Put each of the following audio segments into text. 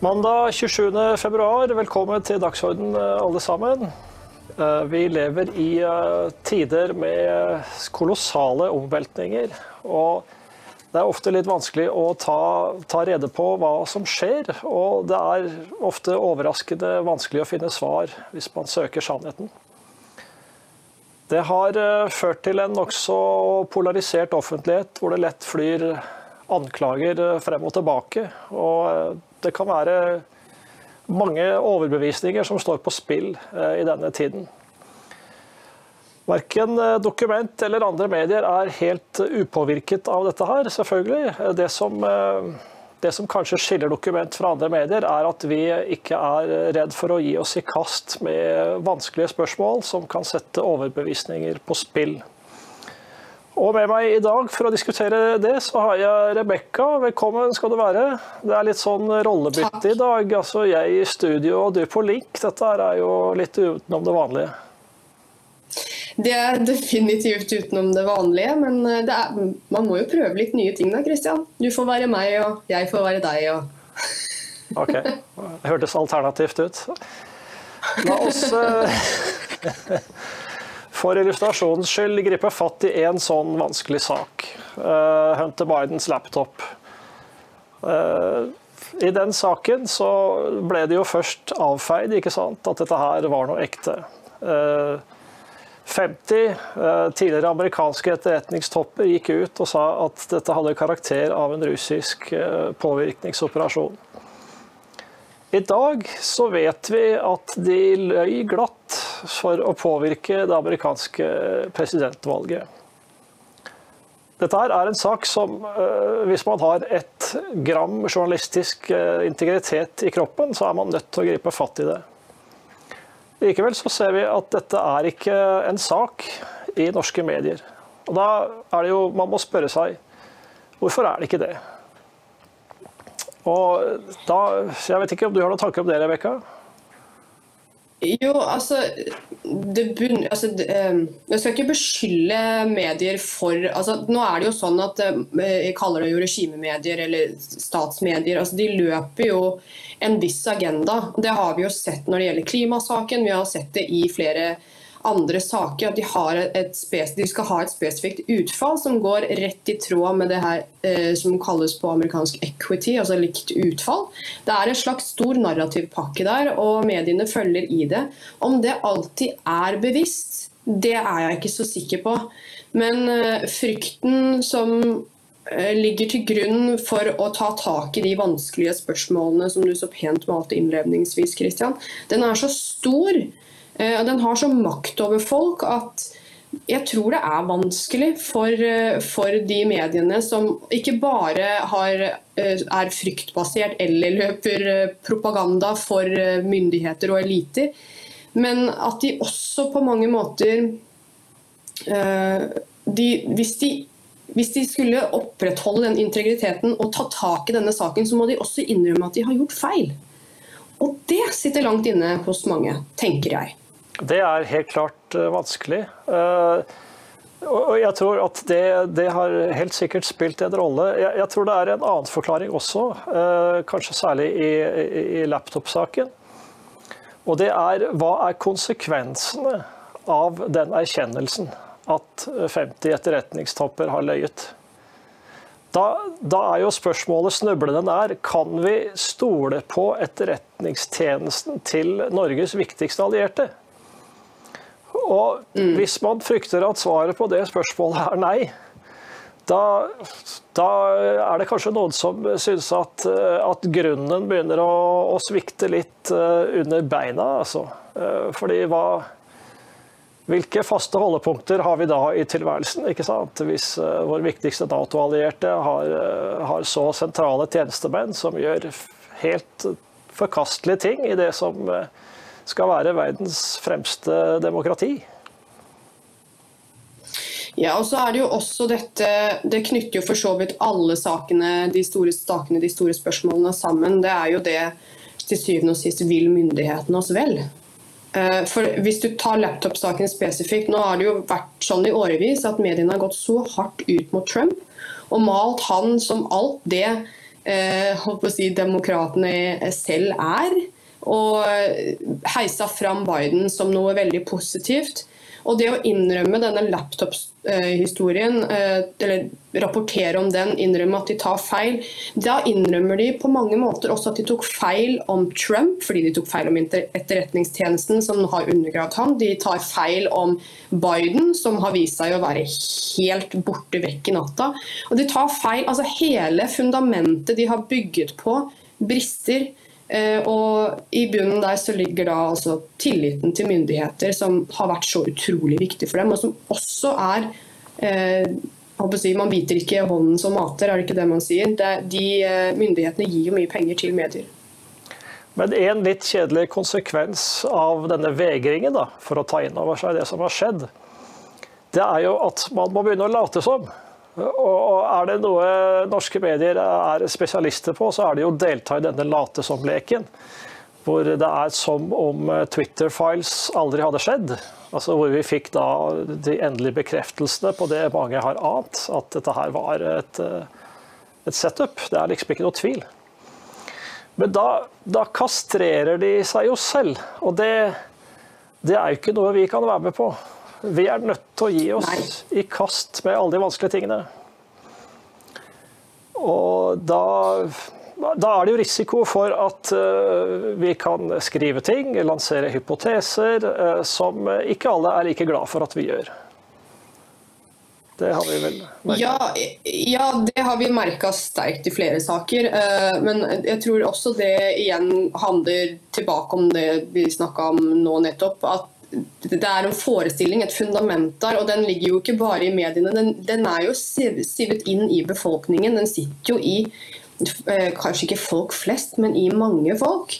Mandag 27.2, velkommen til Dagsorden alle sammen. Eh, vi lever i eh, tider med kolossale omveltninger. Og det er ofte litt vanskelig å ta, ta, rede på hva som skjer. Og det er ofte overraskende vanskelig å finne svar hvis man søker sannheten. Det har eh, ført til en nokså polarisert offentlighet, hvor det lett flyr anklager frem og tilbake. Og det kan være mange overbevisninger som står på spill eh, i denne tiden. Verken eh, dokument eller andre medier er helt upåvirket av dette her, selvfølgelig. Det som, eh, det som, kanskje skiller dokument fra andre medier, er at vi ikke er redd for å gi oss i kast med vanskelige spørsmål som kan sette overbevisninger på spill. Og med meg i dag for å diskutere det, så har jeg Rebekka. Velkommen skal du være. Det er litt sånn rollebytte i dag. Altså jeg i studio og du på link. Dette er jo litt utenom det vanlige. Det er definitivt utenom det vanlige, men eh, det er, man må jo prøve litt nye ting da, Kristian. Du får være meg, og jeg får være deg. Og... ok, det hørtes alternativt ut. La oss uh, for illustrasjonens skyld gripe fatt i en sånn vanskelig sak. Uh, Hunter Bidens laptop. Uh, I den saken så ble det jo først avfeid ikke sant, at dette her var noe ekte. Uh, 50 tidligere amerikanske etterretningstopper gikk ut og sa at dette hadde karakter av en russisk påvirkningsoperasjon. I dag så vet vi at de løy glatt for å påvirke det amerikanske presidentvalget. Dette er en sak som, eh, hvis man har et gram journalistisk eh, integritet i kroppen, så er man nødt til å gripe fatt i det. Likevel så ser vi at dette er ikke en sak i norske medier. Og da er det jo, Man må spørre seg hvorfor er det ikke det? Og da, Jeg vet ikke om du har noen tanker om det, Rebekka? Jo, altså, bunn, altså det, ehm, Jeg skal ikke beskylde medier for altså, Nå er det jo sånn at eh, Jeg kaller det jo regimemedier eller statsmedier. altså De løper jo en viss agenda. Det har vi jo sett når det gjelder klimasaken. Vi har sett det i flere andre saker, at de, et, de, skal ha et spesifikt utfall som går rett i tråd med det her eh, som kalles på amerikansk equity, altså likt utfall. Det er en slags stor narrativpakke der, og mediene følger i det. Om det alltid er bevisst, det er jeg ikke så sikker på. Men eh, frykten som eh, ligger til grunn for å ta tak i de vanskelige spørsmålene som du så pent malte innledningsvis, Christian, den er så stor Eh, den har så makt over folk at jeg tror det er vanskelig for, eh, for de mediene som ikke bare har, eh, er fryktbasert eller løper propaganda for myndigheter og eliter, men at de også på mange måter de, hvis, de, hvis de skulle opprettholde den integriteten og ta tak i denne saken, så må de også innrømme at de har gjort feil. Og det sitter langt inne hos mange, tenker jeg. Det er helt klart eh, vanskelig. Eh, og jeg tror at det, det, har helt sikkert spilt en rolle. Jeg, jeg, tror det er en annen forklaring også, eh, kanskje særlig i, i, i laptop-saken. Og det er hva er konsekvensene av den erkjennelsen at 50 etterretningstopper har løyet? Da, da, er jo spørsmålet snublende nær kan vi stole på etterretningstjenesten til Norges viktigste allierte. Og mm. hvis man frykter at svaret på det spørsmålet er nei, da, da er det kanskje noen som syns at, at grunnen begynner å, å, svikte litt eh, under beina. Altså. Eh, fordi hva hvilke faste holdepunkter har vi da i tilværelsen? ikke sant? Hvis uh, vår viktigste Nato-allierte har, uh, har, så sentrale tjenestemenn som gjør helt forkastelige ting i det som uh, skal være verdens fremste demokrati. Ja, og så er det jo også dette Det knytter jo for så vidt alle sakene, de store sakene, de store spørsmålene sammen. Det er jo det til syvende og sist vil myndighetene oss vel. Eh, for Hvis du tar laptop-saken spesifikt, nå har det jo vært sånn i årevis at mediene har gått så hardt ut mot Trump og malt han som alt det eh, si, demokratene selv er. Og heisa fram Biden som noe veldig positivt. Og det å innrømme denne laptop-historien, eh, eller rapportere om den, innrømme at de tar feil, da innrømmer de på mange måter også at de tok feil om Trump, fordi de tok feil om etterretningstjenesten som har undergravd ham. De tar feil om Biden, som har vist seg å være helt borte vekk i natta. Og de tar feil, altså Hele fundamentet de har bygget på, brister. Eh, og I bunnen der så ligger da altså tilliten til myndigheter, som har vært så utrolig viktig for dem, og som også er eh, si, Man biter ikke hånden som mater, er det ikke det man sier? De eh, Myndighetene gir jo mye penger til medier. Men en litt kjedelig konsekvens av denne vegringen da, for å ta inn over seg det som har skjedd, det er jo at man må begynne å late som. Og er det noe norske medier er spesialister på, så er det jo å delta i denne late som-leken. Hvor det er som om Twitter-files aldri hadde skjedd. Altså Hvor vi fikk da de endelige bekreftelsene på det mange har ant, at dette her var et, et setup. Det er liksom ikke noe tvil. Men da, da kastrerer de seg jo selv, og det, det er jo ikke noe vi kan være med på. Vi er nødt til å gi oss Nei. i kast med alle de vanskelige tingene. Og da, da er det jo risiko for at uh, vi kan skrive ting, lansere hypoteser, uh, som ikke alle er like glad for at vi gjør. Det har vi vel merka? Ja, ja, det har vi merka sterkt i flere saker. Uh, men jeg tror også det igjen handler tilbake om det vi snakka om nå nettopp. at det er en forestilling, et fundament der, og den ligger jo ikke bare i mediene. Den, den er jo sivet inn i befolkningen. Den sitter jo i eh, kanskje ikke folk flest, men i mange folk.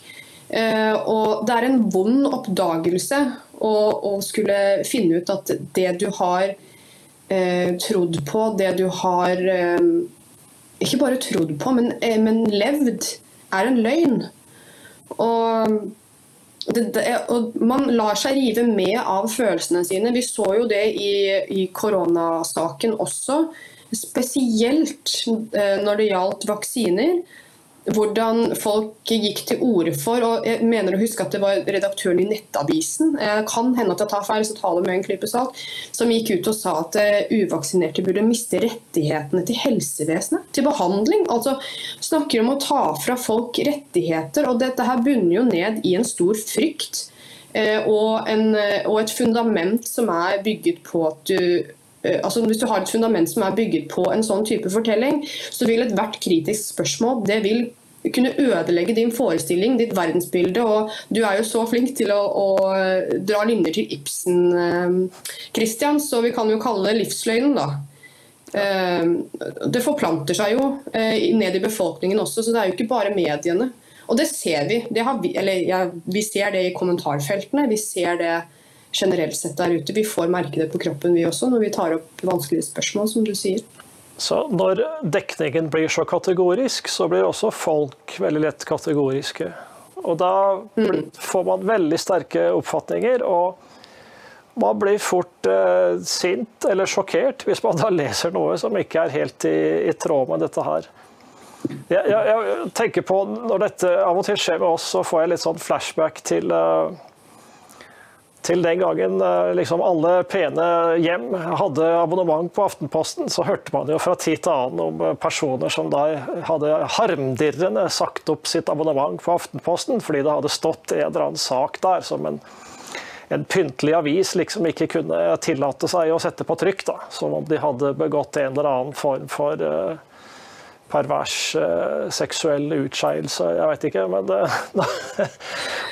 Eh, og det er en vond oppdagelse å, å skulle finne ut at det du har eh, trodd på, det du har ikke bare trodd på, men, men levd, er en løgn. Og det, det, og man lar seg rive med av følelsene sine. Vi så jo det i, i koronasaken også. Spesielt eh, når det gjaldt vaksiner hvordan folk gikk til orde for og Jeg mener å huske at det var redaktøren i Nettavisen, jeg kan hende at jeg tar feil, så ta med en klype som gikk ut og sa at eh, uvaksinerte burde miste rettighetene til helsevesenet, til behandling. Altså snakker om å ta fra folk rettigheter, og dette her bunner jo ned i en stor frykt. Eh, og, en, eh, og et fundament som er bygget på at du altså Hvis du har et fundament som er bygget på en sånn type fortelling, så vil ethvert kritisk spørsmål det vil kunne ødelegge din forestilling, ditt verdensbilde. Og du er jo så flink til å, å dra linjer til Ibsen, eh, Christian, så vi kan jo kalle det livsløgnen, da. Eh, det forplanter seg jo eh, ned i befolkningen også, så det er jo ikke bare mediene. Og det ser vi. Det vi, eller, ja, vi ser det i kommentarfeltene. Vi ser det generelt sett der ute. Vi får merke det på kroppen vi også, når vi tar opp vanskelige spørsmål, som du sier. Så når dekningen blir så kategorisk, så blir også folk veldig lett kategoriske. Og da får man veldig sterke oppfatninger, og man blir fort eh, sint eller sjokkert hvis man da leser noe som ikke er helt i, i tråd med dette her. Jeg, jeg, jeg, tenker på Når dette av og til skjer med oss, så får jeg litt sånn flashback til uh, til den gangen eh, liksom alle pene hjem hadde abonnement på Aftenposten, så hørte man jo fra tid til annen om eh, personer som da hadde harmdirrende sagt opp sitt abonnement på Aftenposten fordi det hadde stått en eller annen sak der som en, en pyntelig avis liksom ikke kunne tillate seg å sette på trykk. da, Som om de hadde begått en eller annen form for uh, pervers uh, seksuell utskeielse, jeg vet ikke. Men det,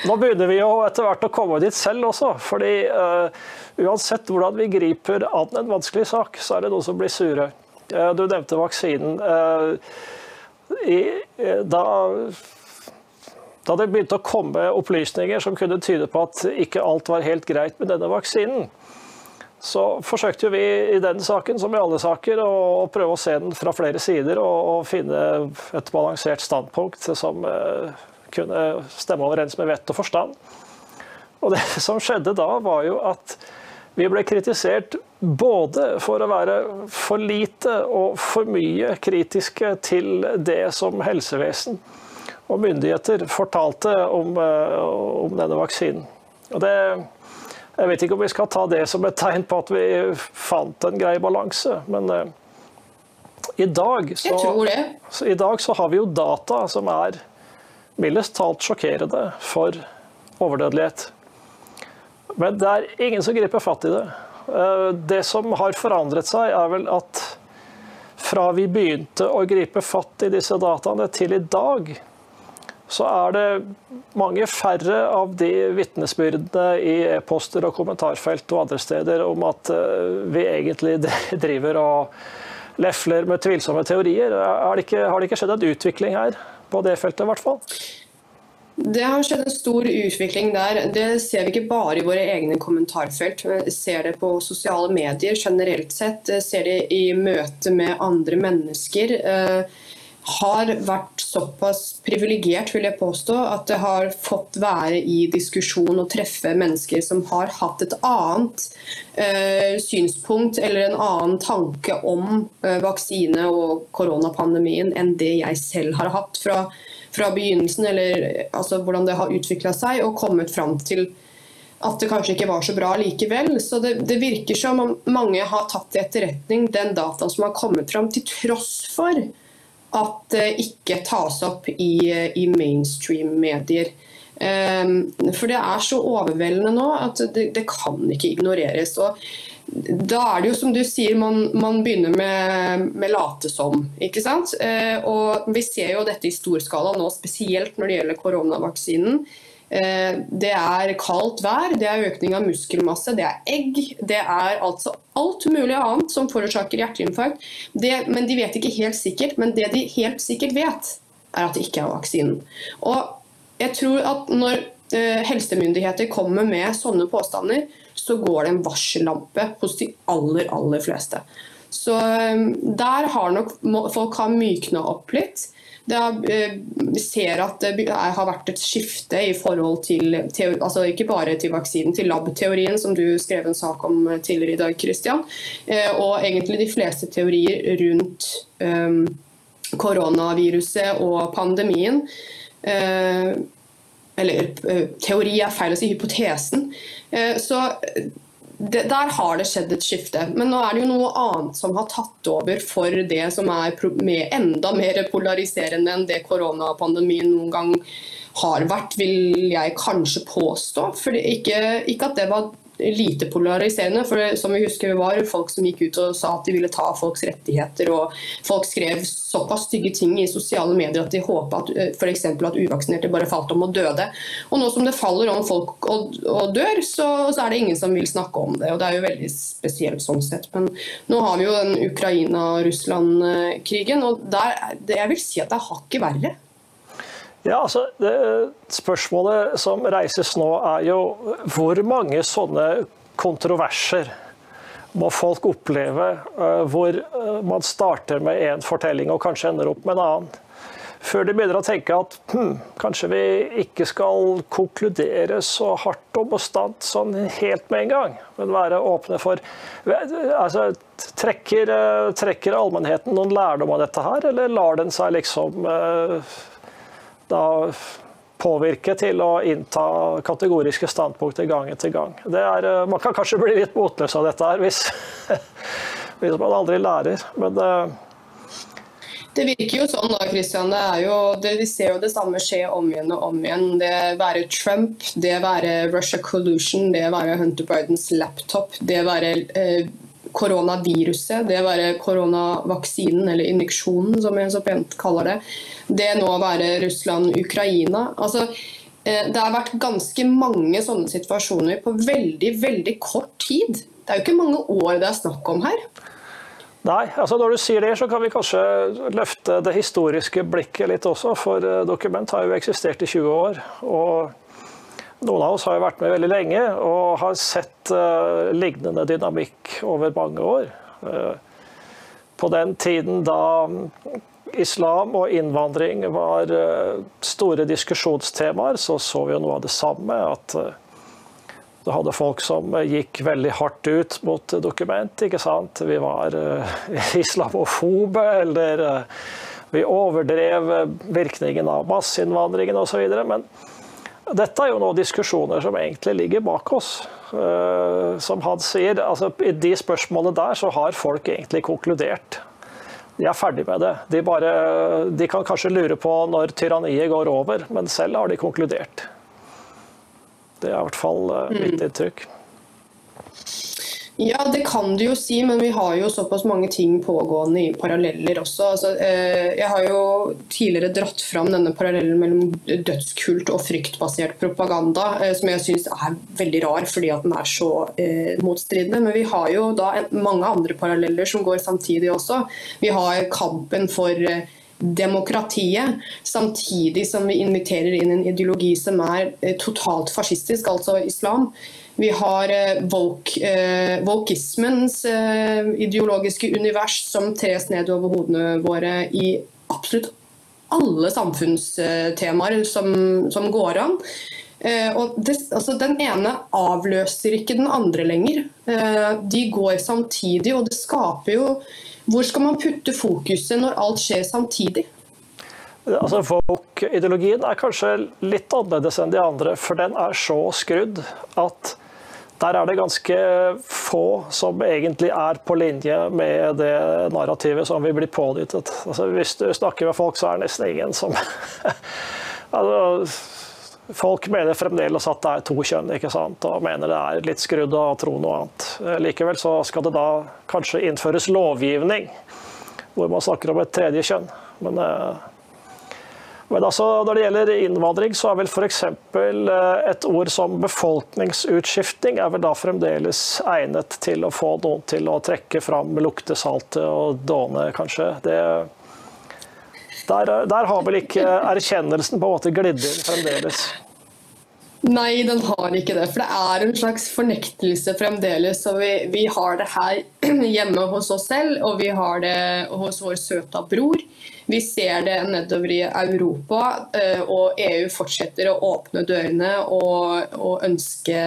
nå begynner vi jo etter hvert å komme dit selv også. fordi uh, uansett hvordan vi griper an en vanskelig sak, så er det noen som blir sure. du nevnte vaksinen. I, da da det begynte å komme opplysninger som kunne tyde på at ikke alt var helt greit med denne vaksinen, så forsøkte vi i den saken, som i alle saker, å, prøve å se den fra flere sider og, finne et balansert standpunkt som uh, kunne stemme overens med vett og forstand. Og det som skjedde da, var jo at Vi ble kritisert både for å være for lite og for mye kritiske til det som helsevesen og myndigheter fortalte om, eh, om denne vaksinen. Og det, jeg vet ikke om vi skal ta det som et tegn på at vi fant en grei balanse, men eh, i dag så, så, i dag så har vi jo data som er mildest talt sjokkerende for overdødelighet. Men det er ingen som griper fatt i det. Eh, det som har forandret seg, er vel at fra vi begynte å gripe fatt i disse dataene til i dag, så er det mange færre av de vitnesbyrdene i e-poster og kommentarfelt og andre steder om at eh, vi egentlig driver og lefler med tvilsomme teorier. Det ikke, har det ikke skjedd en utvikling her på det feltet, i hvert fall? Det har skjedd en stor utvikling der. Det ser vi ikke bare i våre egne kommentarfelt. Vi ser det på sosiale medier generelt sett. Vi ser det i møte med andre mennesker. Uh, har vært såpass privilegert vil jeg påstå, at det har fått være i diskusjon og treffe mennesker som har hatt et annet eh, synspunkt eller en annen tanke om eh, vaksine og koronapandemien enn det jeg selv har hatt. fra fra begynnelsen, eller altså, hvordan det har utvikla seg, og kommet fram til at det kanskje ikke var så bra likevel. Så det, det, virker som om mange har tatt i etterretning den dataen som har kommet fram, til tross for at det ikke tas opp i, i mainstream-medier. Um, for det er så overveldende nå at det, det kan ikke ignoreres. Og da er det jo som du sier, man, man begynner med, med, late som. ikke sant? Eh, og Vi ser jo dette i stor skala nå, spesielt når det gjelder koronavaksinen. Eh, det er kaldt vær, det er økning av muskelmasse, det er egg. Det er altså alt mulig annet som forårsaker hjerteinfarkt. Det, men de vet ikke helt sikkert. Men det de helt sikkert vet, er at det ikke er vaksinen. Og jeg tror at når eh, helsemyndigheter kommer med sånne påstander, så går det en varsellampe hos de aller, aller fleste. Så um, der har nok folk har mykna opp litt. Eh, vi ser at det har vært et skifte i forhold til altså ikke bare til vaksinen, til lab-teorien, som du skrev en sak om eh, tidligere i dag, Christian. Eh, og egentlig de fleste teorier rundt koronaviruset og pandemien. Eller teori er feil å si, hypotesen. Så det, der har det skjedd et skifte. Men nå er det jo noe annet som har tatt over for det som er enda mer polariserende enn det koronapandemien noen gang har vært, vil jeg kanskje påstå. For ikke, ikke at det var lite polariserende. for som vi husker var folk som gikk ut og sa at de ville ta folks rettigheter. og Folk skrev såpass stygge ting i sosiale medier at de håpa eh, f.eks. at uvaksinerte bare falt om og døde. Og nå som det faller om folk og, og dør, så, så, er det ingen som vil snakke om det. og Det er jo veldig spesielt sånn sett. Men nå har vi jo den Ukraina-Russland-krigen, og der, jeg vil si at det er hakket verre. Ja, altså, det, Spørsmålet som reises nå, er jo hvor mange sånne kontroverser må folk oppleve uh, hvor uh, man starter med én fortelling og kanskje ender opp med en annen. Før de begynner å tenke at hm, kanskje vi ikke skal konkludere så hardt og bastant sånn helt med en gang, men være åpne for altså, trekker, uh, trekker allmennheten noen lærdom av dette her, eller lar den seg liksom da påvirke til å innta kategoriske standpunkter gang etter gang. Er, eh, man kan kanskje bli litt motløs av dette her hvis, hvis man aldri lærer, men det, det virker jo sånn da, Christian. Jo, det, vi ser jo det samme skje om igjen og om igjen. Det være Trump, det være Russia Collusion, det være Hunter Bidens laptop, det være eh, koronaviruset, det å være koronavaksinen, eller injeksjonen som jeg så pent kaller det, det nå være Russland-Ukraina. Altså, eh, det har vært ganske mange sånne situasjoner på veldig, veldig kort tid. Det er jo ikke mange år det er snakk om her. Nei, altså når du sier det, så kan vi kanskje løfte det historiske blikket litt også. For eh, dokument har jo eksistert i 20 år. og noen av oss har jo vært med veldig lenge og har sett uh, lignende dynamikk over mange år. Uh, på den tiden da islam og innvandring var uh, store diskusjonstemaer, så så vi jo noe av det samme. At Du hadde folk som gikk veldig hardt ut mot dokument. ikke sant? Vi var islamofobe, eller vi overdrev virkningen av masseinnvandringen osv. Men dette er jo nå diskusjoner som egentlig ligger bak oss. Uh, som han sier, altså, I de spørsmålene der så har folk egentlig konkludert. De er ferdig med det. De, bare, de kan kanskje lure på når tyranniet går over, men selv har de konkludert. Det er i hvert fall uh, mitt inntrykk. Ja, det kan du jo si, men vi har jo såpass mange ting pågående i paralleller også. Altså, eh, jeg har jo tidligere dratt fram denne parallellen mellom dødskult og fryktbasert propaganda, eh, som jeg syns er veldig rar fordi at den er så eh, motstridende. Men vi har jo da mange andre paralleller som går samtidig også. Vi har kampen for demokratiet, samtidig som vi inviterer inn en ideologi som er totalt fascistisk, altså islam. Vi har eh, volkismens eh, ideologiske univers som tres ned over hodene våre i absolutt alle samfunnstemaer som, som går an. Og det, altså den ene avløser ikke den andre lenger. De går samtidig, og det skaper jo hvor skal man putte fokuset når alt skjer samtidig? Altså, Folk-ideologien er kanskje litt annerledes enn de andre, for den er så skrudd at der er det ganske få som egentlig er på linje med det narrativet som vi blir pådyttet. Altså, hvis du snakker med folk, så er det nesten ingen som altså, Folk mener fremdeles at det er to kjønn, ikke sant? og mener det er litt skrudd å tro noe annet. Likevel så skal det da kanskje innføres lovgivning hvor man snakker om et tredje kjønn. Men, eh, men altså, når det gjelder innvandring, så er vel f.eks. Eh, et ord som befolkningsutskifting er vel da fremdeles egnet til å få noen til å trekke fram luktesaltet og dåne, kanskje. Det der, der, har vel ikke erkjennelsen på en måte glidd inn fremdeles? Nei, den har ikke det. For det er en slags fornektelse fremdeles. Og vi, vi, har det her hjemme hos oss selv, og vi har det hos vår søta bror. Vi ser det nedover i Europa, eh, og EU fortsetter å åpne dørene og, og ønske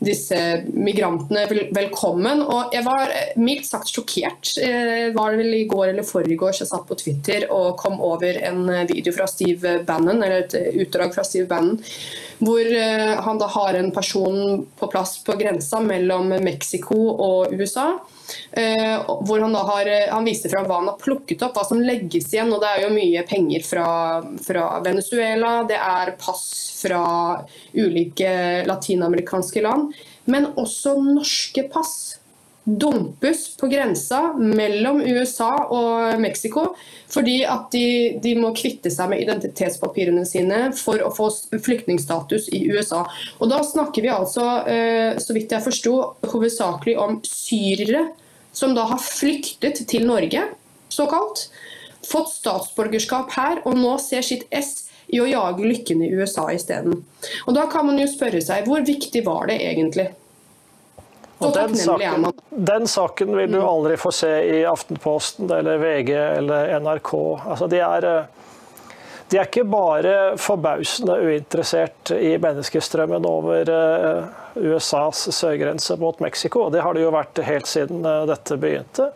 disse migrantene velkommen. Og jeg var mildt sagt sjokkert. Det var vel i går eller forrige jeg satt på Twitter og kom over en video fra Steve Bannon, eller et utdrag fra Steve Bannon, hvor eh, han da har en person på plass på grensa mellom Mexico og USA. Eh, hvor han da har han viste fram hva han har plukket opp, hva som legges igjen. og Det er jo mye penger fra, fra Venezuela, det er pass fra ulike latinamerikanske land, men også norske pass dumpes på grensa mellom USA og Mexico fordi at de, de, må kvitte seg med identitetspapirene sine for å få flyktningstatus i USA. Og Da snakker vi altså, eh, så vidt jeg forsto, hovedsakelig om syrere som da har flyktet til Norge, såkalt. Fått statsborgerskap her og nå ser sitt ess i å jage lykken i USA isteden. Og da kan man jo spørre seg hvor viktig var det egentlig? Og den saken, den saken, vil du mm. aldri få se i Aftenposten eller VG eller NRK. Altså, de, er, eh, de er ikke bare forbausende uinteressert i menneskestrømmen over eh, USAs sørgrense mot Mexico. Det har de jo vært helt siden eh, dette begynte.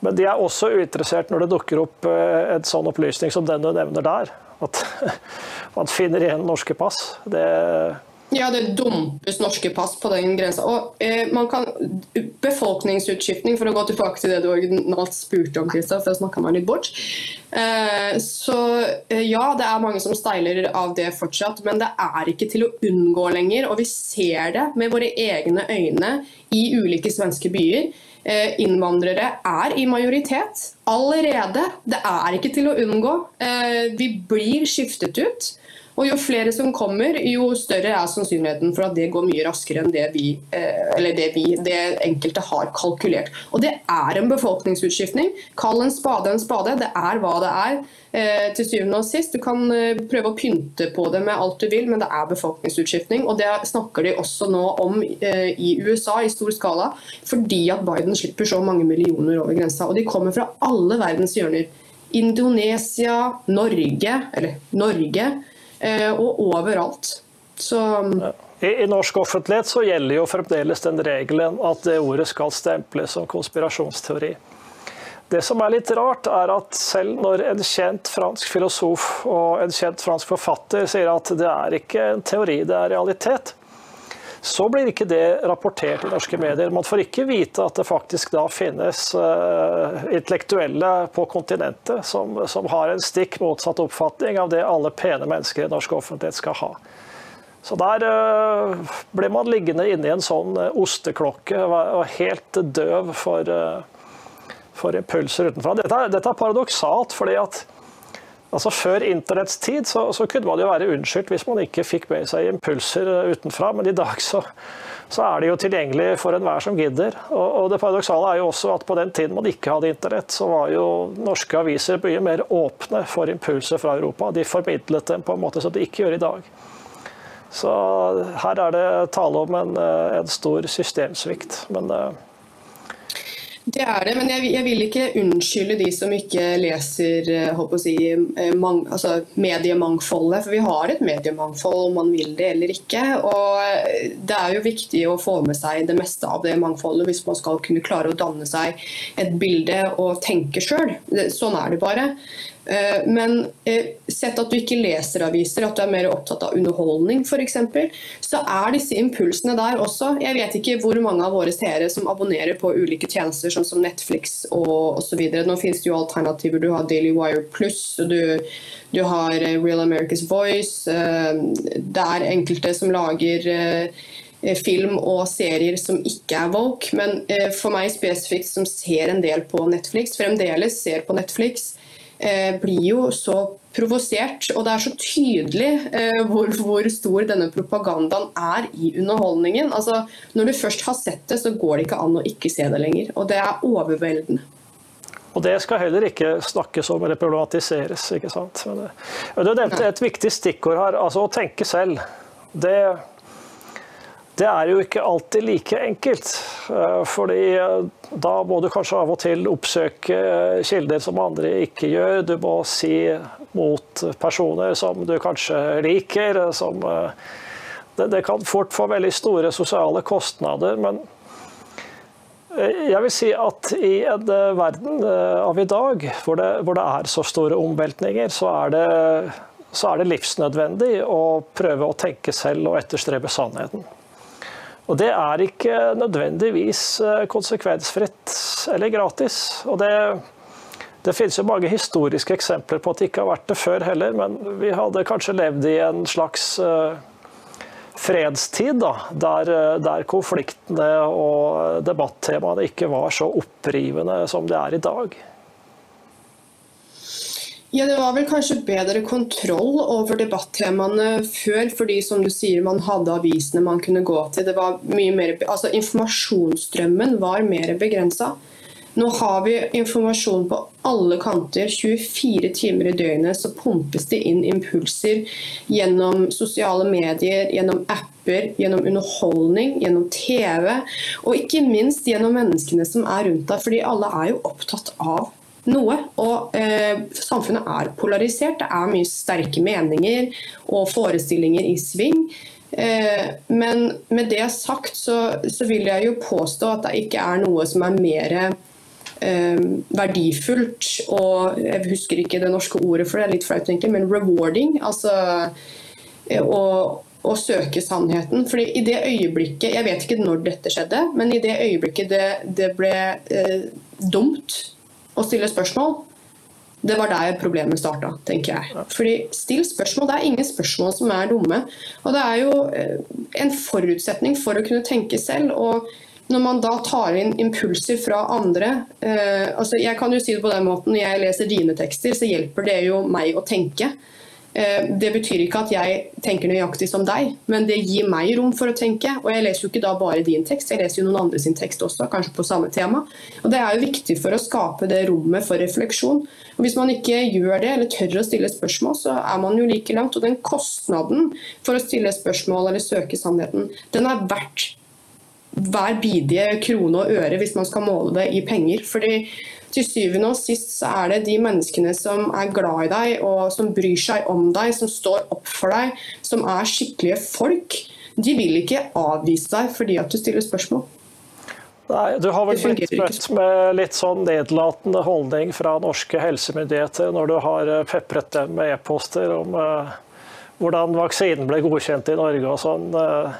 Men de er også uinteressert når det dukker opp en sånn opplysning som den du nevner der. At man finner igjen norske pass. Det ja, det dumpes norske pass på den grensa. Og eh, man kan, Befolkningsutskiftning, for å gå tilbake til det du originalt spurte om, Kristian, for jeg snakka meg litt bort. Eh, så eh, ja, det er mange som steiler av det fortsatt, men det er ikke til å unngå lenger. Og vi ser det med våre egne øyne i ulike svenske byer. Eh, innvandrere er i majoritet allerede. Det er ikke til å unngå. Eh, vi blir skiftet ut. Og Jo flere som kommer, jo større er sannsynligheten for at det går mye raskere enn det vi, eh, det, vi, det enkelte har kalkulert. Og Det er en befolkningsutskiftning. Kall en spade en spade. Det er hva det er. Eh, til syvende og sist. Du kan eh, prøve å pynte på det med alt du vil, men det er befolkningsutskiftning. Og det snakker de også nå om i USA i stor skala, fordi at Biden slipper så mange millioner over grensa. Og de kommer fra alle verdens hjørner. Indonesia, Norge, eller Norge, og overalt. Så I, I, norsk offentlighet så gjelder jo fremdeles den regelen at det ordet skal stemples som konspirasjonsteori. Det som er litt rart, er at selv når en kjent fransk filosof og en kjent fransk forfatter sier at det er ikke en teori, det er realitet, så blir ikke det rapportert i norske medier. Man får ikke vite at det faktisk da finnes uh, intellektuelle på kontinentet som, som, har en stikk motsatt oppfatning av det alle pene mennesker i norsk offentlighet skal ha. Så der uh, ble man liggende inne i en sånn uh, osteklokke og helt døv for, for impulser utenfra. Dette, dette, er paradoksalt, fordi at altså Før internetts tid så, så, kunne man jo være unnskyldt hvis man ikke fikk med seg impulser utenfra, men i dag så, så er det jo tilgjengelig for enhver som gidder. Og, og, det paradoksale er jo også at på den tiden man ikke hadde internett, så var jo norske aviser mye mer åpne for impulser fra Europa. De formidlet dem på en måte som de ikke gjør i dag. Så her er det tale om en, eh, en stor systemsvikt. Men eh, det er det, men jeg, jeg, vil ikke unnskylde de som ikke leser eh, si, mang, altså mediemangfoldet. For vi har et mediemangfold om man vil det eller ikke. Og det er jo viktig å få med seg det meste av det mangfoldet hvis man skal kunne klare å danne seg et bilde og tenke sjøl. Sånn er det bare. Eh, men eh, sett at du ikke leser aviser, at du er mer opptatt av underholdning f.eks., så er disse impulsene der også. Jeg vet ikke hvor mange av våre seere som abonnerer på ulike tjenester, sånn som Netflix og osv. Nå finnes det jo alternativer. Du har Daily Wire Pluss, du, du har eh, Real America's Voice. Det er enkelte som lager film og serier som ikke er woke, men for meg spesifikt som ser en del på Netflix, fremdeles ser på Netflix, blir jo så provosert. Og det er så tydelig eh, hvor, hvor, stor denne propagandaen er i underholdningen. Altså, når du først har sett det, så går det ikke an å ikke se det lenger. Og det er overveldende. Og det skal heller ikke snakkes om eller problematiseres. ikke sant? Men, eh, du nevnte et viktig stikkord her, altså å tenke selv. Det det er jo ikke alltid like enkelt. Eh, fordi eh, da må du kanskje av og til oppsøke eh, kilder som andre ikke gjør. Du må si mot personer som du kanskje liker. Som, det, kan fort få veldig store sosiale kostnader. men jeg vil si at i en verden av i dag, hvor det, hvor det er så store omveltninger, så er, det, så er det livsnødvendig å prøve å tenke selv og etterstrebe sannheten. Og det er ikke nødvendigvis eh, konsekvensfritt eller gratis. Og det, det finnes jo mange historiske eksempler på at det ikke har vært det før heller, men vi hadde kanskje levd i en slags uh, fredstid, da, der, eh, der, konfliktene og debattemaene ikke var så opprivende som det er i dag. Ja, Det var vel kanskje bedre kontroll over debattemaene før, fordi som du sier, man hadde avisene man kunne gå til. Det var mye mer, altså Informasjonsstrømmen var mer begrensa. Nå har vi informasjon på alle kanter. 24 timer i døgnet så pumpes det inn impulser gjennom sosiale medier, gjennom apper, gjennom underholdning, gjennom TV. Og ikke minst gjennom menneskene som er rundt deg, fordi alle er jo opptatt av noe. Og eh, samfunnet er polarisert. Det er mye sterke meninger og forestillinger i sving. Eh, men med det sagt så, så, vil jeg jo påstå at det ikke er noe som er mer eh, verdifullt og Jeg husker ikke det norske ordet for det, er litt flaut egentlig, men rewarding. Altså eh, å, å søke sannheten. Fordi i det øyeblikket, Jeg vet ikke når dette skjedde, men i det øyeblikket det, det ble eh, dumt å stille spørsmål, det var der problemet starta, tenker jeg. Fordi Still spørsmål. Det er ingen spørsmål som er dumme. Og det er jo eh, en forutsetning for å kunne tenke selv. og når man da tar inn impulser fra andre eh, altså Jeg kan jo si det på den måten, når jeg leser dine tekster, så hjelper det jo meg å tenke. Eh, det betyr ikke at jeg tenker nøyaktig som deg, men det gir meg rom for å tenke. Og jeg leser jo ikke da bare din tekst, jeg leser jo noen andres tekst også, kanskje på samme tema. Og det er jo viktig for å skape det rommet for refleksjon. Og Hvis man ikke gjør det, eller tør å stille spørsmål, så er man jo like langt. Og den kostnaden for å stille spørsmål eller søke sannheten, den er verdt hver bidige krone og øre hvis man skal måle det i penger. Fordi til syvende og sist så er det de menneskene som er glad i deg og som bryr seg om deg, som står opp for deg, som er skikkelige folk. de vil ikke avvise deg fordi at du stiller spørsmål. Nei, Du har vel blitt møtt med litt sånn nedlatende holdning fra norske helsemyndigheter når du har eh, pepret dem med e-poster om uh, hvordan vaksinen ble godkjent i Norge og sånn. Eh,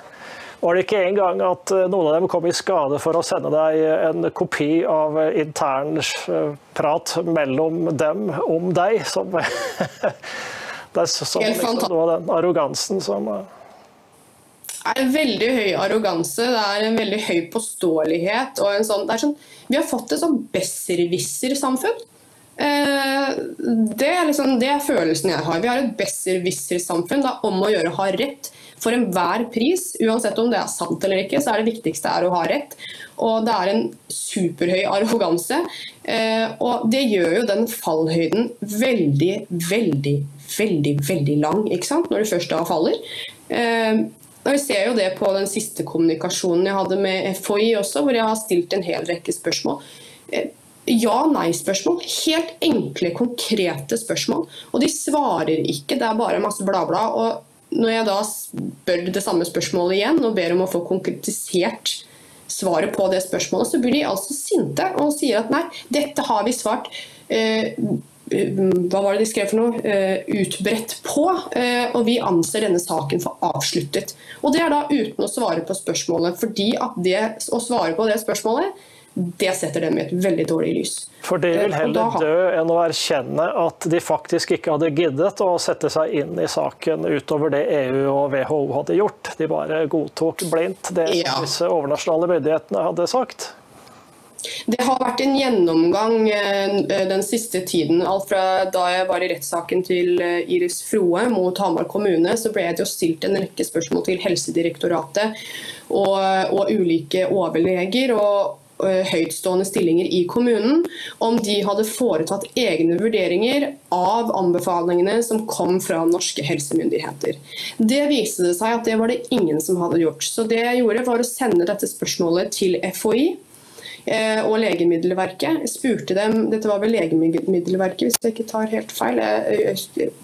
var det ikke engang at eh, noen av dem kom i skade for å sende deg en kopi av eh, intern eh, prat mellom dem om deg? Som, det er sånn liksom, noe av den arrogansen som eh, Det er en veldig høy arroganse, det er en veldig høy påståelighet. og en sånn, det er sånn, Vi har fått et sånn besserwisser-samfunn. Eh, det, er liksom, det er følelsen jeg har. Vi har et besserwisser-samfunn. Det er om å gjøre å ha rett for enhver pris. Uansett om det er sant eller ikke, så er det viktigste er å ha rett. Og det er en superhøy arroganse. Eh, og det gjør jo den fallhøyden veldig, veldig, veldig veldig lang ikke sant? når du først da faller. Eh, og Vi ser jo det på den siste kommunikasjonen jeg hadde med FHI også, hvor jeg har stilt en hel rekke spørsmål. Eh, Ja-nei-spørsmål. Helt enkle, konkrete spørsmål. Og de svarer ikke, det er bare masse bla, bla. Og når jeg da spør det samme spørsmålet igjen og ber om å få konkretisert svaret på det spørsmålet, så blir de altså sinte og sier at nei, dette har vi svart eh, hva var det de skrev for noe? Eh, utbredt på. eh, og vi anser denne saken for avsluttet. Og det er da uten å svare på spørsmålet, fordi at det å svare på det spørsmålet, det setter dem i et veldig dårlig lys. For de vil Eh, heller dø enn å erkjenne at de faktisk ikke hadde giddet å sette seg inn i saken utover det EU og WHO hadde gjort. De bare godtok blindt det Ja. disse overnasjonale myndighetene hadde sagt. Det har vært en gjennomgang eh, den siste tiden. Alt fra da jeg var i rettssaken til eh, Iris Froe mot Hamar kommune, så ble det jo stilt en rekke spørsmål til Helsedirektoratet og, og ulike overleger og eh, høytstående stillinger i kommunen om de hadde foretatt egne vurderinger av anbefalingene som kom fra norske helsemyndigheter. Det viste det seg at det var det ingen som hadde gjort. Så det jeg gjorde var å sende dette spørsmålet til FHI eh, og Legemiddelverket. Jeg spurte dem, Dette var vel Legemiddelverket, hvis jeg ikke tar helt feil.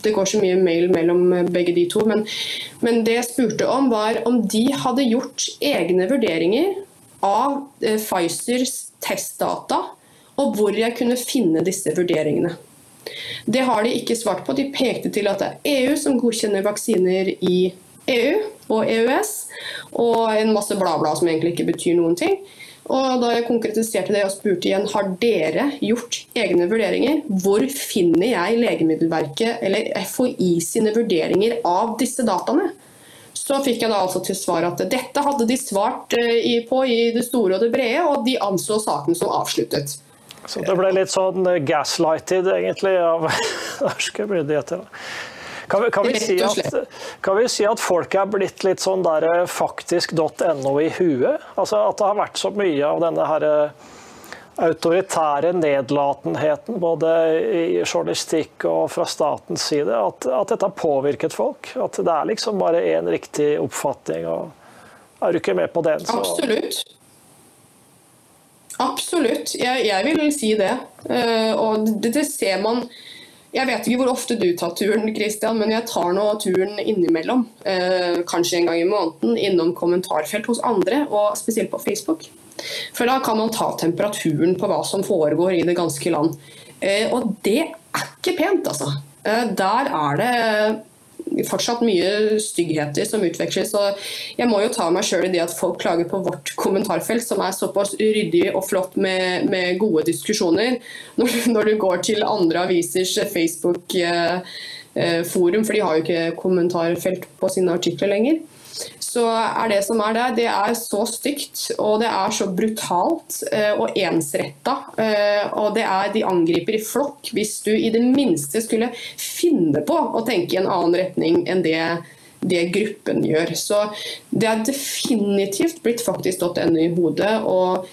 Det går så mye mail mellom begge de to. Men, men det jeg spurte om, var om de hadde gjort egne vurderinger av eh, Pfizers testdata, og hvor jeg kunne finne disse vurderingene. Det har de ikke svart på. De pekte til at det er EU som godkjenner vaksiner i EU og EØS, og en masse bla, bla som egentlig ikke betyr noen ting. Og da jeg konkretiserte det og spurte igjen har dere gjort egne vurderinger, hvor finner jeg Legemiddelverket eller FHI sine vurderinger av disse dataene? Så fikk jeg da altså til svar at dette hadde de svart eh, på i det store og det brede, og de anså saken som avsluttet. Så det ble litt sånn eh, gaslighted, egentlig, av norske myndigheter. Kan vi, kan, vi si at, kan vi si at folk er blitt litt sånn der eh, faktisk.no i huet? Altså At det har vært så mye av denne her eh, autoritære nedlatenheten både i journalistikk og fra statens side, at, at dette har påvirket folk? At det er liksom bare én riktig oppfatning, og er du ikke med på den, så Absolutt. Absolutt, jeg, jeg vil si det. Eh, og det, det ser man Jeg vet ikke hvor ofte du tar turen, Christian, men jeg tar nå turen innimellom. eh, kanskje en gang i måneden innom kommentarfelt hos andre, og spesielt på Facebook. For da kan man ta temperaturen på hva som foregår i det ganske land. Eh, og det er ikke pent, altså. Eh, der er det fortsatt mye styggheter som utveksles. og Jeg må jo ta meg sjøl i det at folk klager på vårt kommentarfelt, som er såpass ryddig og flott med, med gode diskusjoner. Når, når du går til andre avisers Facebook-forum, for de har jo ikke kommentarfelt på sine artikler lenger, så er det som er der, det er så stygt og det er så brutalt eh, og ensretta. Eh, og det er, de angriper i flokk hvis du i det minste skulle finne på å tenke i en annen retning enn det, det gruppen gjør. Så det er definitivt blitt faktisk.no i hodet. Og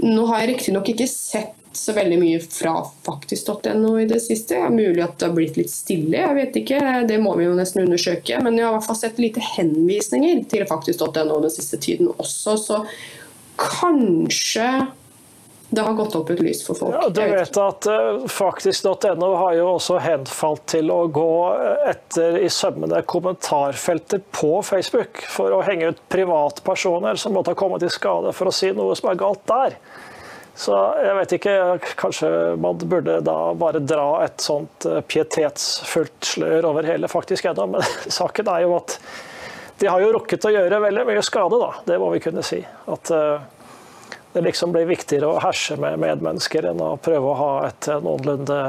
nå har jeg riktignok ikke sett så veldig mye fra faktisk.no i det siste. Det er mulig at det har blitt litt stille, jeg vet ikke. Det må vi jo nesten undersøke. Men jeg har i hvert fall sett lite henvisninger til faktisk.no den siste tiden også, så kanskje det har gått opp et lys for folk. Ja, du vet at uh, faktisk.no har jo også henfalt til å gå etter i sømmene kommentarfelter på Facebook for å henge ut privatpersoner som måtte ha kommet i skade for å si noe som er galt der. Så jeg vet ikke, kanskje man burde da bare dra et sånt uh, pietetsfullt slør over hele faktisk ennå, men saken er jo at de har jo rukket å gjøre veldig mye skade, da. Det må vi kunne si. At uh, det liksom blir viktigere å herse med medmennesker enn å prøve å ha et noenlunde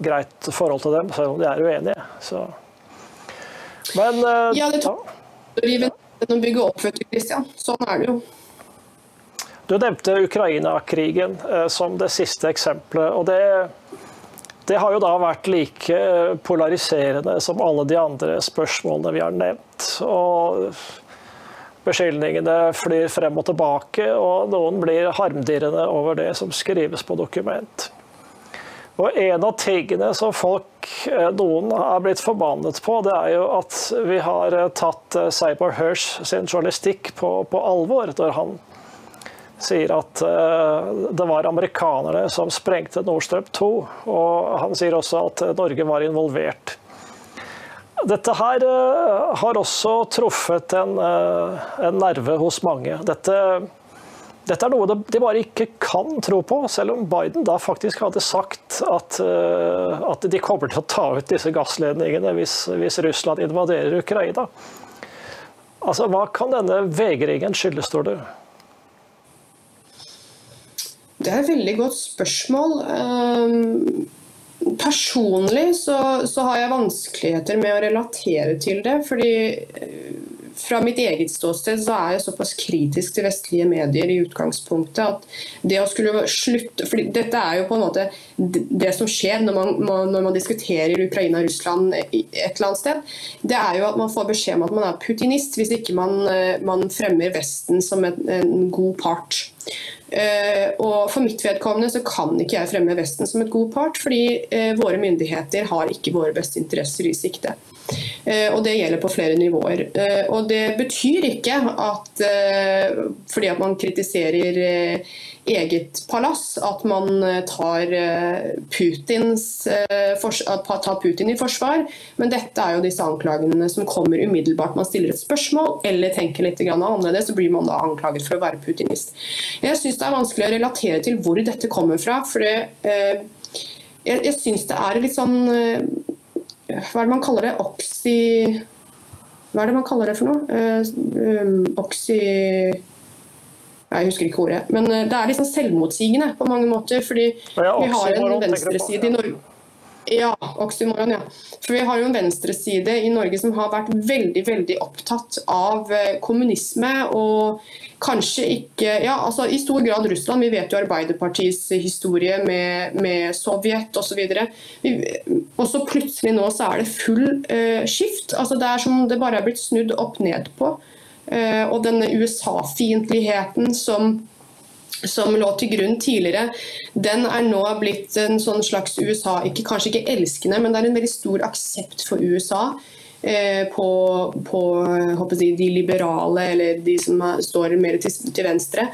greit forhold til dem, selv om de er uenige. Så. Men Ja, det tok rive ned å bygge opp, vet du, Christian. Sånn er det jo. Du nevnte Ukraina-krigen uh, som det siste eksempelet. og det, det har jo da vært like polariserende som alle de andre spørsmålene vi har nevnt. Og Beskyldningene flyr frem og tilbake, og noen blir harmdirrende over det som skrives på dokument. Og En av tingene som folk, eh, noen har blitt forbannet på, det er jo at vi har eh, tatt eh, Cyber Hirsch sin journalistikk på, på alvor når han sier at det var amerikanerne som sprengte Nord Stream 2. Og han sier også at Norge var involvert. Dette her uh, har også truffet en, uh, en, nerve hos mange. Dette, dette er noe de bare ikke kan tro på, selv om Biden da faktisk hadde sagt at, at de kommer til å ta ut disse gassledningene hvis, hvis Russland invaderer Ukraina. Altså, Hva kan denne vegringen skyldes, tror du? Det er et veldig godt spørsmål. Um Personlig så, så, har jeg vanskeligheter med å relatere til det. fordi fra mitt eget ståsted så er jeg såpass kritisk til vestlige medier i utgangspunktet at det å skulle slutte For Dette er jo på en måte det som skjer når man, når man diskuterer Ukraina og Russland et eller annet sted. Det er jo at man får beskjed om at man er putinist hvis ikke man, eh, man fremmer Vesten som en, en god part. Uh, og For mitt vedkommende så kan ikke jeg fremme Vesten som et god part, fordi uh, våre myndigheter har ikke våre beste interesser i sikte. Uh, og Det gjelder på flere nivåer. og Det betyr ikke at fordi at man kritiserer eget palass at man eh, tar, eh, Putins, eh, tar Putin i forsvar. Men dette er jo disse anklagene som kommer umiddelbart. Man stiller et spørsmål eller tenker litt annerledes, så blir man da anklaget for å være putinist. Jeg syns det er vanskelig å relatere til hvor dette kommer fra. for det, jeg, jeg synes det er litt sånn Hva er det man kaller det? Oxy... Hva er det man kaller det for noe? Oxy jeg husker ikke ordet. Men eh, det er liksom selvmotsigende på mange måter. fordi vi har en venstreside i Norge ja, oksymoron, ja. For vi har jo en venstreside i Norge som har vært veldig veldig opptatt av eh, kommunisme og kanskje ikke Ja, altså i stor grad Russland. Vi vet jo Arbeiderpartiets historie med, med Sovjet osv. Og så plutselig nå så er det full uh, skift. Altså Det er som det bare er blitt snudd opp ned på. Uh, og denne USA-fiendtligheten som som lå til grunn tidligere, den er nå blitt en sånn slags USA ikke, Kanskje ikke elskende, men det er en veldig stor aksept for USA. Eh, på, på jeg, de liberale, eller de som står mer til, til venstre.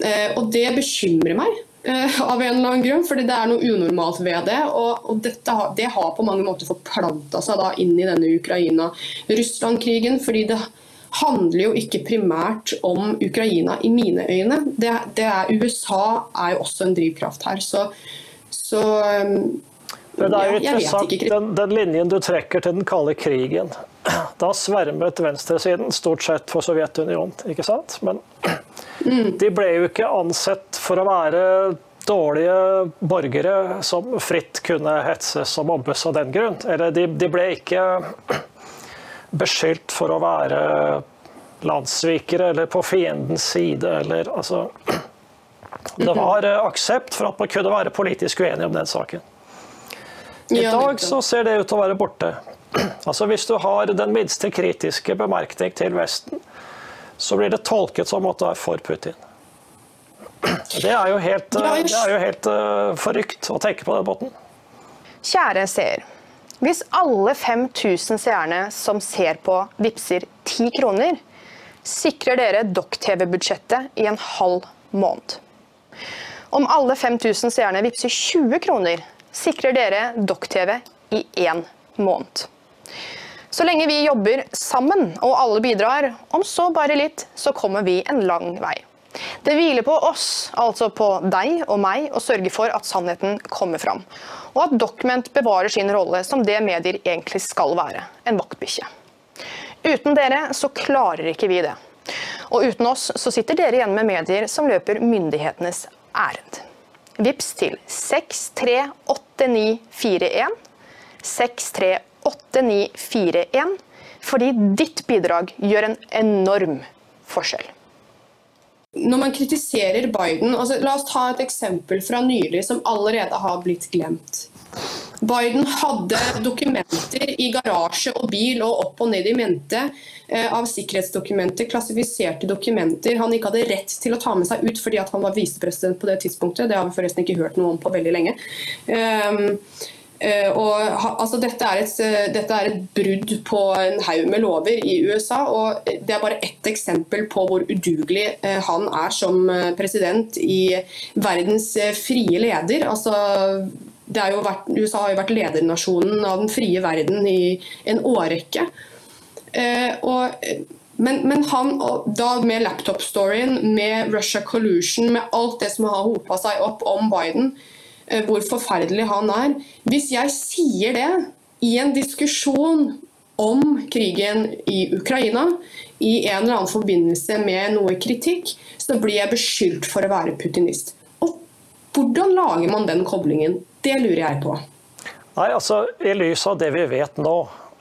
Eh, og det bekymrer meg. Eh, av en eller annen grunn, fordi det er noe unormalt ved det. Og, og dette, det har på mange måter forplanta seg da inn i denne Ukraina-Russland-krigen. fordi det handler jo ikke primært om Ukraina i mine øyne. Det, det er, USA er jo også en drivkraft her. Så, så um, det er jo interessant, den, den, linjen du trekker til den kalde krigen. Da svermet venstresiden stort sett for Sovjetunionen, ikke sant? Men mm. de ble jo ikke ansett for å være dårlige borgere som fritt kunne hetses og mobbes av den grunn. Eller de, de ble ikke beskyldt for å være landssvikere eller på fiendens side. Eller, altså, det var eh, aksept for at man kunne være politisk uenig om den saken. I dag så ser det ut til å være borte. Altså Hvis du har den minste kritiske bemerkning til Vesten, så blir det tolket som at du er for Putin. Det er jo helt, det er jo helt uh, forrykt å tenke på den måten. Kjære seer. Hvis alle 5000 seerne som ser på, vippser 10 kroner, sikrer dere Dokk-TV-budsjettet i en halv måned. Om alle 5000 seerne vippser 20 kroner, sikrer dere Dokk-TV i én måned. Så lenge vi jobber sammen og alle bidrar, om så bare litt, så kommer vi en lang vei. Det hviler på oss, altså på deg og meg, å sørge for at sannheten kommer fram. Og at Document bevarer sin rolle som det medier egentlig skal være, en vaktbikkje. Uten dere så klarer ikke vi det. Og uten oss så sitter dere igjen med medier som løper myndighetenes ærend. Vips til 638941. 638941. Fordi ditt bidrag gjør en enorm forskjell. Når man kritiserer Biden altså La oss ta et eksempel fra nylig som allerede har blitt glemt. Biden hadde dokumenter i garasje og bil og opp og ned i mente eh, av sikkerhetsdokumenter, klassifiserte dokumenter han ikke hadde rett til å ta med seg ut fordi han var visepresident på det tidspunktet. Det har vi forresten ikke hørt noe om på veldig lenge. Um, og, altså, dette, er et, uh, dette, er et, brudd på en haug med lover i USA. og Det er bare ett eksempel på hvor udugelig han er som president i verdens frie leder. Altså, har vært, USA har jo vært ledernasjonen av den frie verden i en årrekke. Og, men, men, han, da med laptop-storyen, med Russia collusion, med alt det som har hopa seg opp om Biden, Eh, hvor forferdelig han er. Hvis jeg sier det i en diskusjon om krigen i Ukraina, i en eller annen forbindelse med noe kritikk, så blir jeg beskyldt for å være putinist. Og hvordan lager man den koblingen? Det lurer jeg på. Nei, altså I lys av det vi vet nå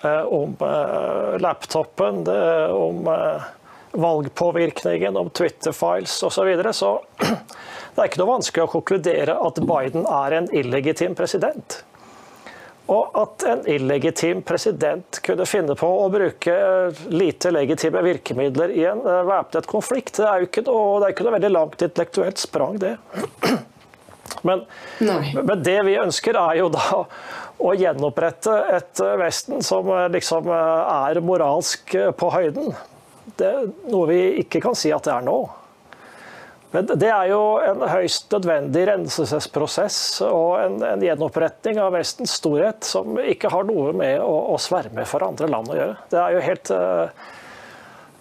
eh, om eh, laptopen, det, om eh, valgpåvirkningen, om Twitter-files osv., så, videre, så det er ikke noe vanskelig å konkludere at Biden er en illegitim president. Og at en illegitim president kunne finne på å bruke lite legitime virkemidler i en eh, væpnet konflikt, det er jo ikke noe, det er ikke noe veldig langt intellektuelt sprang, det. Men, men, det vi ønsker, er jo da å gjenopprette et Vesten som eh, liksom eh, er moralsk på høyden. Det er noe vi ikke kan si at det er nå. Men det er jo en høyst nødvendig renselsesprosess og en, en, gjenoppretting av Vestens storhet som ikke har noe med å, å sverme for andre land å gjøre. Det er jo helt uh,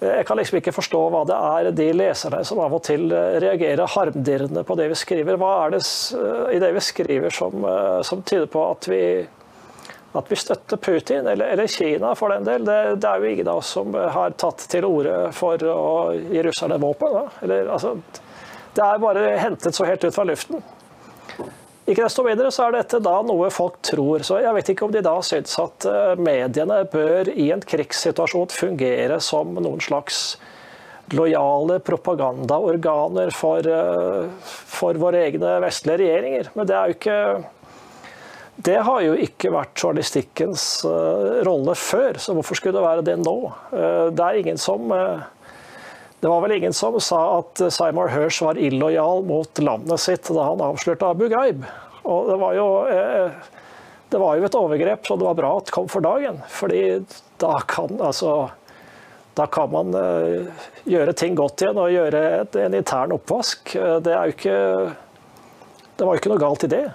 jeg kan liksom ikke forstå hva det er de leserne som av og til eh, reagerer harmdirrende på det vi skriver. Hva er det eh, i det vi skriver som, som tyder på at vi at vi støtter Putin, eller, eller Kina for den del. Det, det, er jo ingen av oss som har tatt til orde for å gi russerne våpen. Eller, altså, det er bare hentet så helt ut fra luften. Ikke desto mindre så er dette da noe folk tror. Så jeg vet ikke om de da syns at eh, mediene bør i en krigssituasjon fungere som noen slags lojale propagandaorganer for, eh, for våre egne vestlige regjeringer. Men det er jo ikke det har jo ikke vært journalistikkens uh, rolle før, så hvorfor skulle det være det nå? Det er ingen som Det var vel ingen som sa at Seymour Hersh var illojal mot landet sitt da han avslørte Abu Ghaib. Og det var jo det var jo et overgrep så det var bra at det kom for dagen. fordi da kan, altså, da kan man gjøre ting godt igjen og gjøre en intern oppvask. Det er jo ikke Det var jo ikke noe galt i det.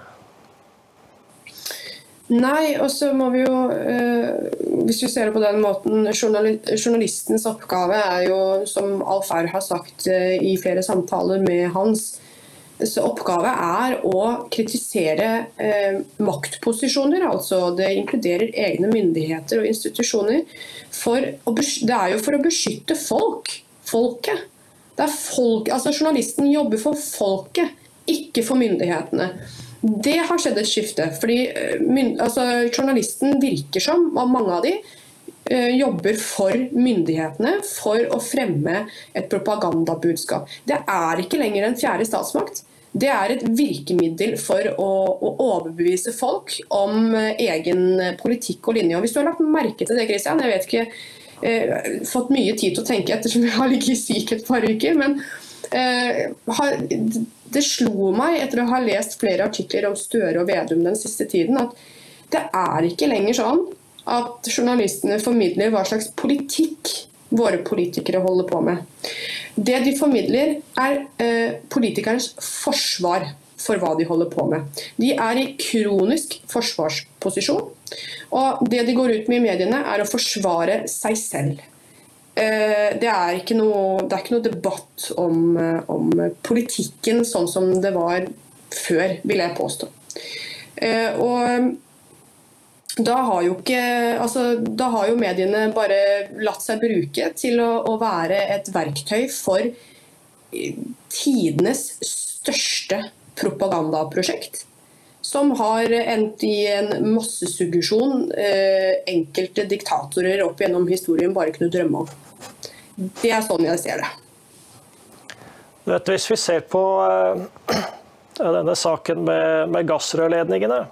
Nei, og så må vi jo, eh, hvis vi ser det på den måten, journalistens oppgave er jo, som Alf R har sagt eh, i flere samtaler med Hans, så oppgave er å kritisere eh, maktposisjoner. altså Det inkluderer egne myndigheter og institusjoner. Å, det er jo for å beskytte folk. Folket. Folk, altså Journalisten jobber for folket, ikke for myndighetene. Det har skjedd et skifte. fordi eh, altså, Journalisten virker som, og mange av de, eh, jobber for myndighetene for å fremme et propagandabudskap. Det er ikke lenger en fjerde statsmakt. Det er et virkemiddel for å, å overbevise folk om eh, egen politikk og linje. Og Hvis du har lagt merke til det, Christian, jeg vet ikke, eh, fått mye tid til å tenke ettersom jeg har ligget syk et par uker, men har det slo meg etter å ha lest flere artikler om Støre og Vedum den siste tiden, at det er ikke lenger sånn at journalistene formidler hva slags politikk våre politikere holder på med. Det de formidler, er eh, politikernes forsvar for hva de holder på med. De er i kronisk forsvarsposisjon. Og det de går ut med i mediene, er å forsvare seg selv. Eh, det er ikke noe, er ikke noe debatt om, eh, om, politikken sånn som det var før, vil jeg påstå. Eh, og da har, jo ikke, altså, da har jo mediene bare latt seg bruke til å, å være et verktøy for tidenes største propagandaprosjekt. Som har endt i en massesuggesjon eh, enkelte diktatorer opp gjennom historien bare kunne drømme om. Det er sånn jeg ser det. Vet, hvis vi ser på eh, denne saken med, med gassrørledningene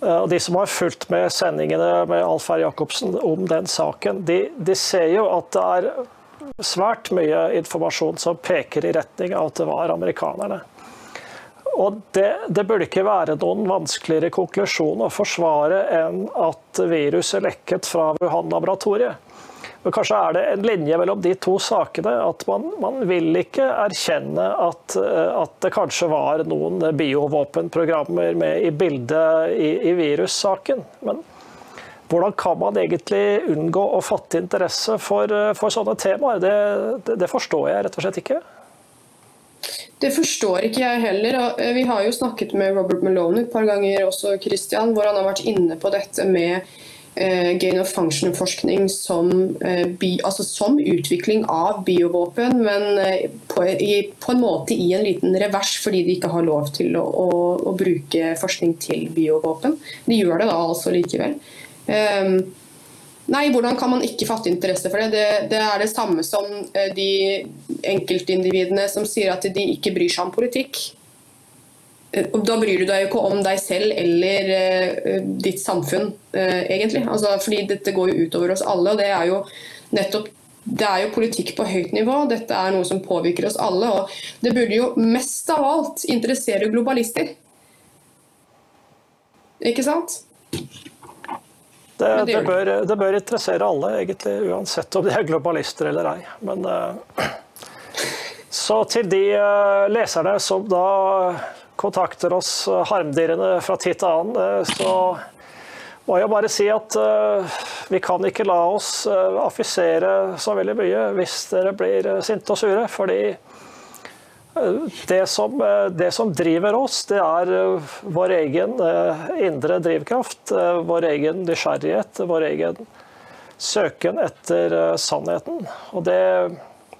Eh, og De som har fulgt med sendingene med Alf R. Jacobsen om den saken, de, de, ser jo at det er svært mye informasjon som peker i retning av at det var amerikanerne. Og det, det burde ikke være noen vanskeligere konklusjon å forsvare enn at viruset lekket fra Wuhan-laboratoriet. Men kanskje er det en linje mellom de to sakene. At man, man vil ikke erkjenne at, at, det kanskje var noen biovåpenprogrammer med i bildet i, i virussaken. Men hvordan kan man egentlig unngå å fatte interesse for, for sånne temaer? Det, det, det, forstår jeg rett og slett ikke. Det forstår ikke jeg heller. Eh, vi har jo snakket med Robert Malone et par ganger også, Christian, hvor han har vært inne på dette med uh, gain of function-forskning som, uh, altså som, utvikling av biovåpen, men på, på, en måte i en liten revers, fordi de ikke har lov til å, å, å bruke forskning til biovåpen. De gjør det da altså likevel. Um, nei, hvordan kan man ikke fatte interesse for det? det? Det, er det samme som de enkeltindividene som sier at de ikke bryr seg om politikk. Eh, da bryr du deg jo ikke om deg selv eller uh, ditt samfunn, egentlig. Altså, fordi dette går jo utover oss alle. og det er jo nettopp det er jo politikk på høyt nivå, dette er noe som påvirker oss alle. og Det burde jo mest av alt interessere globalister. Ikke sant? Det, det, bør, det bør, interessere alle, egentlig, uansett om de er globalister eller ei. Men, uh, så til de leserne som da kontakter oss eh, harmdirrende fra tid til annen, eh, så må jeg bare si at eh, vi kan ikke la oss affisere så veldig mye hvis dere blir sinte og sure. fordi det som, det som, driver oss, det er vår egen indre drivkraft. Vår egen nysgjerrighet, vår egen søken etter sannheten. Og det,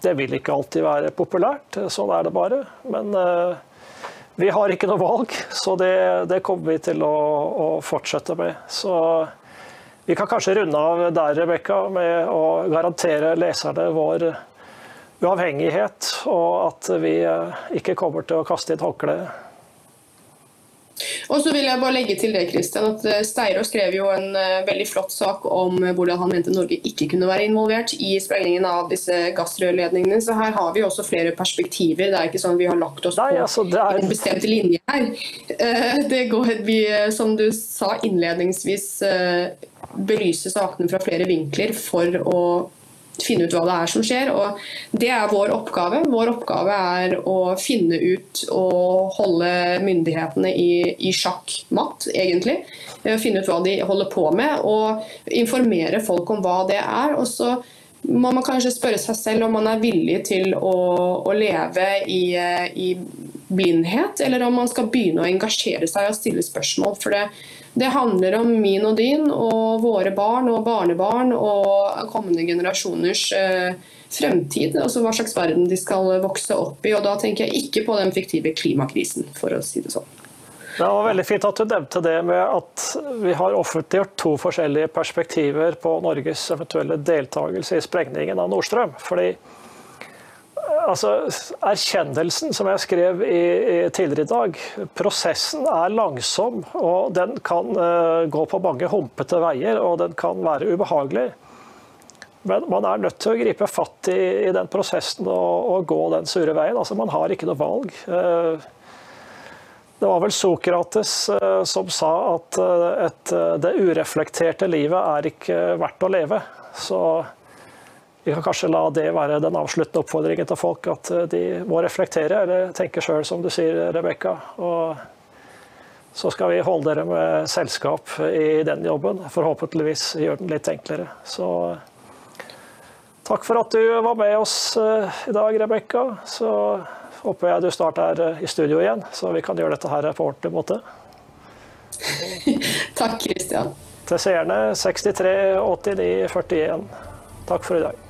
det vil ikke alltid være populært, sånn er det bare. Men vi har ikke noe valg, så det, det kommer vi til å, å, fortsette med. Så vi kan kanskje runde av der, Rebekka, med å garantere leserne vår uavhengighet, og at vi ikke kommer til å kaste inn håndkleet og så vil jeg bare legge til det, Christian, at eh, Steiro skrev jo en uh, veldig flott sak om hvordan han mente Norge ikke kunne være involvert i sprengningen av disse gassrørledningene. Så her har vi også flere perspektiver. Det er ikke sånn vi har lagt oss Nei, på altså, er... en bestemt linje her. Det går, vi, som du sa innledningsvis, belyse sakene fra flere vinkler for å finne ut hva det er som skjer. og Det er vår oppgave. Vår oppgave er å finne ut og holde myndighetene i, i sjakk matt, egentlig. Finne ut hva de holder på med, og informere folk om hva det er. og så må man kanskje spørre seg selv om man er villig til å, å leve i, i, blindhet, eller om man skal begynne å engasjere seg og stille spørsmål. For det, det handler om min og din og våre barn og barnebarn og kommende generasjoners eh, fremtid. Altså hva slags verden de skal vokse opp i. Og da tenker jeg ikke på den fiktive klimakrisen, for å si det sånn. Det var veldig fint at du nevnte det med at vi har offentliggjort to forskjellige perspektiver på Norges eventuelle deltakelse i sprengningen av Nordstrøm. Fordi altså, erkjennelsen, som jeg skrev i, i tidligere i dag, prosessen er langsom. Og den kan uh, gå på mange humpete veier, og den kan være ubehagelig. Men man er nødt til å gripe fatt i, i den prosessen og, og, gå den sure veien. Altså, man har ikke noe valg. Uh, det var vel Sokrates uh, som sa at et, det ureflekterte livet er ikke verdt å leve. Så vi kan kanskje la det være den avsluttende oppfordringen til folk, at eh, de må reflektere eller tenke sjøl, som du sier, Rebekka. Og så skal vi holde dere med selskap i den jobben. Forhåpentligvis gjøre den litt enklere. Så takk for at du var med oss eh, i dag, Rebekka. Så håper jeg du snart er eh, i studio igjen, så vi kan gjøre dette her på ordentlig måte. Takk, Kristian. Til seerne 63 89 41. Takk for i dag.